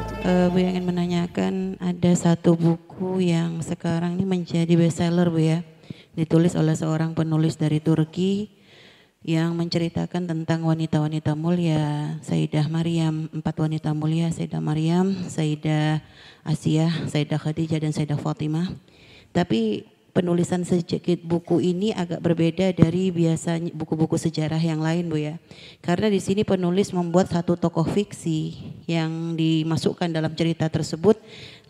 wabarakatuh. Uh, Bu ingin menanyakan ada satu buku yang sekarang ini menjadi bestseller Bu ya. Ditulis oleh seorang penulis dari Turki yang menceritakan tentang wanita-wanita mulia, Sayyidah Maryam, empat wanita mulia, Sayyidah Maryam, Sayyidah Asia, Sayyidah Khadijah dan Sayyidah Fatimah. Tapi penulisan sedikit buku ini agak berbeda dari biasanya buku-buku sejarah yang lain Bu ya. Karena di sini penulis membuat satu tokoh fiksi yang dimasukkan dalam cerita tersebut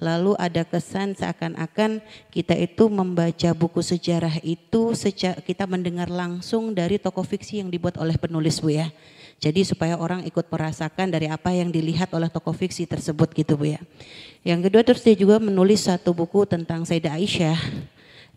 lalu ada kesan seakan-akan kita itu membaca buku sejarah itu sejak kita mendengar langsung dari tokoh fiksi yang dibuat oleh penulis Bu ya. Jadi supaya orang ikut merasakan dari apa yang dilihat oleh tokoh fiksi tersebut gitu Bu ya. Yang kedua terus dia juga menulis satu buku tentang Sayyidah Aisyah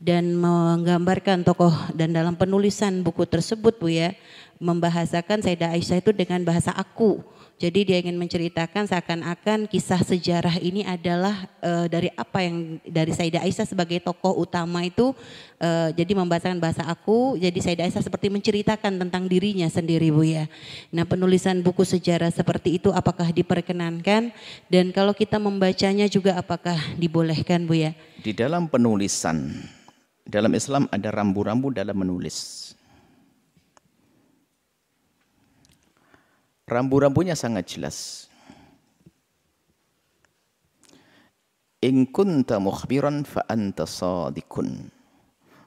dan menggambarkan tokoh dan dalam penulisan buku tersebut Bu ya membahasakan Sayyidah Aisyah itu dengan bahasa aku. Jadi dia ingin menceritakan seakan-akan kisah sejarah ini adalah uh, dari apa yang dari Sayyidah Aisyah sebagai tokoh utama itu uh, jadi membahasakan bahasa aku. Jadi Sayyidah Aisyah seperti menceritakan tentang dirinya sendiri Bu ya. Nah, penulisan buku sejarah seperti itu apakah diperkenankan dan kalau kita membacanya juga apakah dibolehkan Bu ya? Di dalam penulisan dalam Islam ada rambu-rambu dalam menulis. Rambu-rambunya sangat jelas. In kunta mukhbiran fa anta sadikun.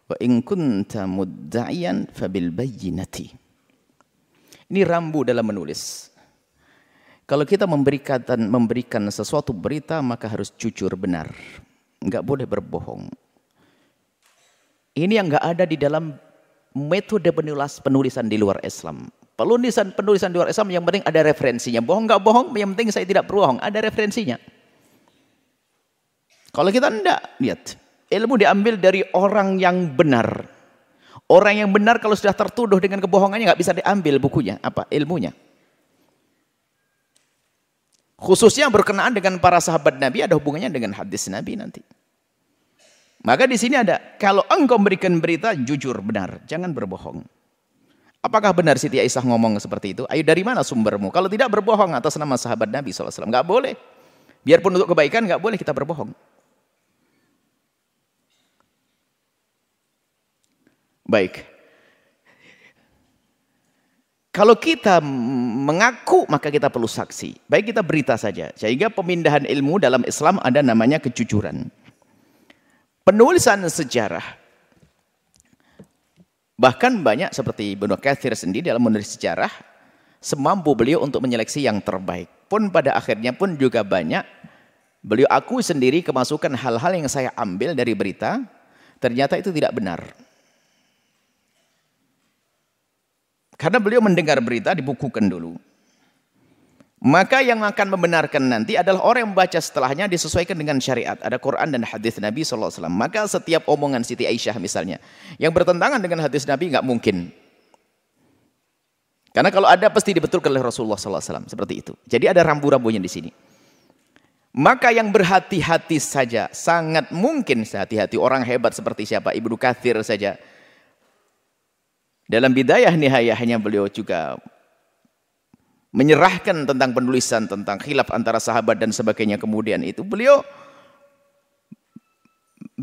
Wa in kunta mudda'iyan fa bil bayyinati. Ini rambu dalam menulis. Kalau kita memberikan memberikan sesuatu berita maka harus jujur benar. Enggak boleh berbohong. Ini yang nggak ada di dalam metode penulis penulisan di luar Islam. Penulisan penulisan di luar Islam yang penting ada referensinya. Bohong nggak bohong, yang penting saya tidak berbohong, ada referensinya. Kalau kita enggak, lihat. Ilmu diambil dari orang yang benar. Orang yang benar kalau sudah tertuduh dengan kebohongannya nggak bisa diambil bukunya, apa ilmunya. Khususnya berkenaan dengan para sahabat Nabi ada hubungannya dengan hadis Nabi nanti. Maka di sini ada, kalau engkau memberikan berita jujur benar, jangan berbohong. Apakah benar Siti Aisyah ngomong seperti itu? Ayo dari mana sumbermu? Kalau tidak berbohong atas nama sahabat Nabi SAW. Enggak boleh. Biarpun untuk kebaikan enggak boleh kita berbohong. Baik. Kalau kita mengaku maka kita perlu saksi. Baik kita berita saja. Sehingga pemindahan ilmu dalam Islam ada namanya kejujuran penulisan sejarah. Bahkan banyak seperti Ibnu Katsir sendiri dalam menulis sejarah semampu beliau untuk menyeleksi yang terbaik. Pun pada akhirnya pun juga banyak beliau aku sendiri kemasukan hal-hal yang saya ambil dari berita ternyata itu tidak benar. Karena beliau mendengar berita dibukukan dulu. Maka yang akan membenarkan nanti adalah orang yang membaca setelahnya disesuaikan dengan syariat. Ada Quran dan hadis Nabi SAW. Maka setiap omongan Siti Aisyah misalnya. Yang bertentangan dengan hadis Nabi nggak mungkin. Karena kalau ada pasti dibetulkan oleh Rasulullah SAW. Seperti itu. Jadi ada rambu-rambunya di sini. Maka yang berhati-hati saja. Sangat mungkin sehati-hati. Orang hebat seperti siapa? Ibnu Kathir saja. Dalam bidayah nihayahnya beliau juga menyerahkan tentang penulisan tentang khilaf antara sahabat dan sebagainya kemudian itu beliau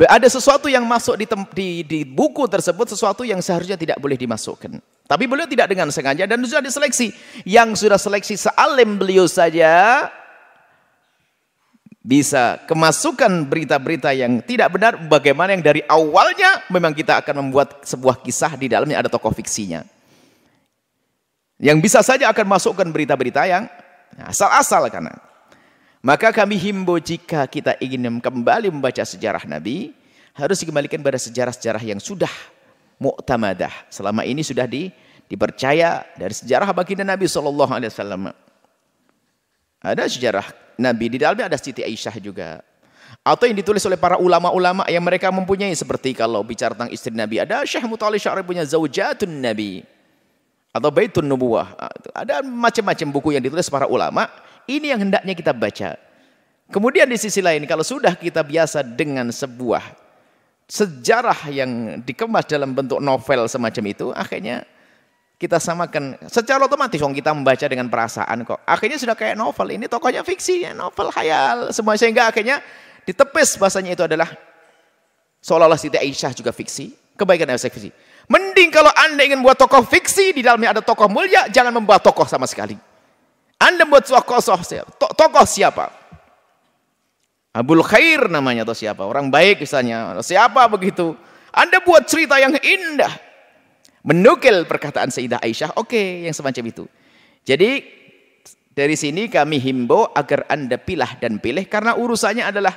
ada sesuatu yang masuk di, di, di buku tersebut sesuatu yang seharusnya tidak boleh dimasukkan. Tapi beliau tidak dengan sengaja dan sudah diseleksi. Yang sudah seleksi sealim beliau saja bisa kemasukan berita-berita yang tidak benar bagaimana yang dari awalnya memang kita akan membuat sebuah kisah di dalamnya ada tokoh fiksinya yang bisa saja akan masukkan berita-berita yang asal-asal karena. Maka kami himbau jika kita ingin kembali membaca sejarah Nabi, harus dikembalikan pada sejarah-sejarah yang sudah mu'tamadah. Selama ini sudah di, dipercaya dari sejarah baginda Nabi SAW. Ada sejarah Nabi, di dalamnya ada Siti Aisyah juga. Atau yang ditulis oleh para ulama-ulama yang mereka mempunyai seperti kalau bicara tentang istri Nabi. Ada Syekh Mutali Syarif punya Zawjatun Nabi atau Baitun Nubuwah. Ah, ada macam-macam buku yang ditulis para ulama. Ini yang hendaknya kita baca. Kemudian di sisi lain, kalau sudah kita biasa dengan sebuah sejarah yang dikemas dalam bentuk novel semacam itu, akhirnya kita samakan secara otomatis wong kita membaca dengan perasaan kok. Akhirnya sudah kayak novel. Ini tokohnya fiksi, novel hayal semua sehingga akhirnya ditepis bahasanya itu adalah seolah-olah Siti Aisyah juga fiksi, kebaikan Aisyah fiksi. Mending kalau Anda ingin buat tokoh fiksi di dalamnya ada tokoh mulia, jangan membuat tokoh sama sekali. Anda buat tokoh? Tokoh siapa? Abul Khair namanya atau siapa? Orang baik misalnya. Siapa begitu? Anda buat cerita yang indah menukil perkataan Sayyidah Aisyah, oke okay, yang semacam itu. Jadi dari sini kami himbau agar Anda pilah dan pilih karena urusannya adalah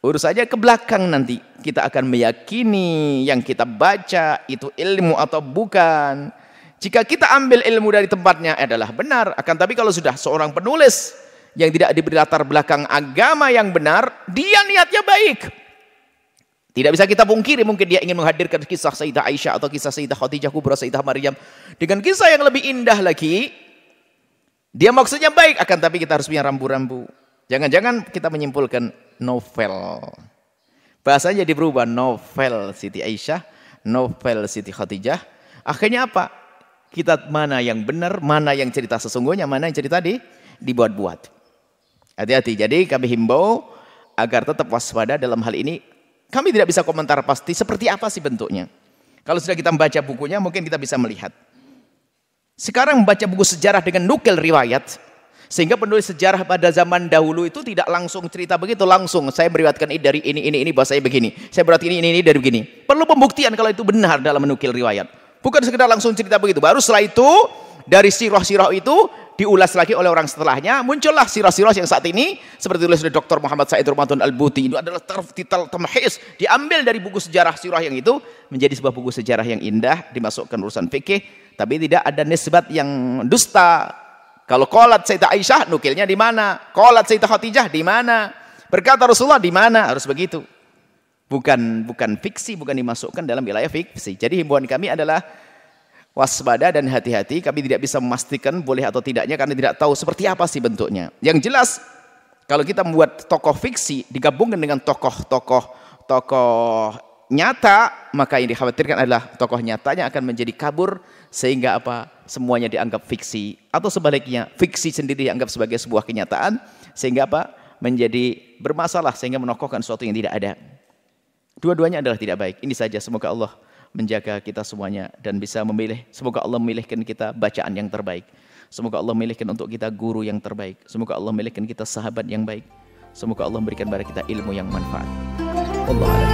urusannya ke belakang nanti. Kita akan meyakini yang kita baca itu ilmu atau bukan. Jika kita ambil ilmu dari tempatnya adalah benar. Akan tapi kalau sudah seorang penulis yang tidak diberi latar belakang agama yang benar, dia niatnya baik. Tidak bisa kita pungkiri mungkin dia ingin menghadirkan kisah Sayyidah Aisyah atau kisah Sayyidah Khadijah Kubra Sayyidah Maryam dengan kisah yang lebih indah lagi. Dia maksudnya baik akan tapi kita harus punya rambu-rambu. Jangan-jangan kita menyimpulkan novel. Bahasanya jadi berubah novel Siti Aisyah, novel Siti Khadijah. Akhirnya apa? Kita mana yang benar, mana yang cerita sesungguhnya, mana yang cerita di dibuat-buat. Hati-hati. Jadi kami himbau agar tetap waspada dalam hal ini kami tidak bisa komentar pasti seperti apa sih bentuknya. Kalau sudah kita membaca bukunya mungkin kita bisa melihat. Sekarang membaca buku sejarah dengan nukil riwayat, sehingga penulis sejarah pada zaman dahulu itu tidak langsung cerita begitu, langsung saya meriwayatkan ini dari ini, ini, ini, bahasa saya begini. Saya berarti ini, ini, ini dari begini. Perlu pembuktian kalau itu benar dalam menukil riwayat. Bukan sekedar langsung cerita begitu. Baru setelah itu, dari sirah-sirah itu, diulas lagi oleh orang setelahnya, muncullah sirah-sirah yang saat ini seperti tulis oleh Dr. Muhammad Said Ramadan Al-Buti. Itu adalah titel tamhis, diambil dari buku sejarah sirah yang itu menjadi sebuah buku sejarah yang indah, dimasukkan urusan fikih, tapi tidak ada nisbat yang dusta. Kalau kolat Sayyidah Aisyah, nukilnya di mana? Kolat Sayyidah Khadijah di mana? Berkata Rasulullah di mana? Harus begitu. Bukan bukan fiksi, bukan dimasukkan dalam wilayah fiksi. Jadi himbauan kami adalah waspada dan hati-hati. Kami tidak bisa memastikan boleh atau tidaknya karena tidak tahu seperti apa sih bentuknya. Yang jelas kalau kita membuat tokoh fiksi digabungkan dengan tokoh-tokoh tokoh nyata, maka yang dikhawatirkan adalah tokoh nyatanya akan menjadi kabur sehingga apa? Semuanya dianggap fiksi atau sebaliknya fiksi sendiri dianggap sebagai sebuah kenyataan sehingga apa? Menjadi bermasalah sehingga menokohkan sesuatu yang tidak ada. Dua-duanya adalah tidak baik. Ini saja semoga Allah menjaga kita semuanya dan bisa memilih. Semoga Allah memilihkan kita bacaan yang terbaik. Semoga Allah memilihkan untuk kita guru yang terbaik. Semoga Allah memilihkan kita sahabat yang baik. Semoga Allah memberikan kepada kita ilmu yang manfaat. Allah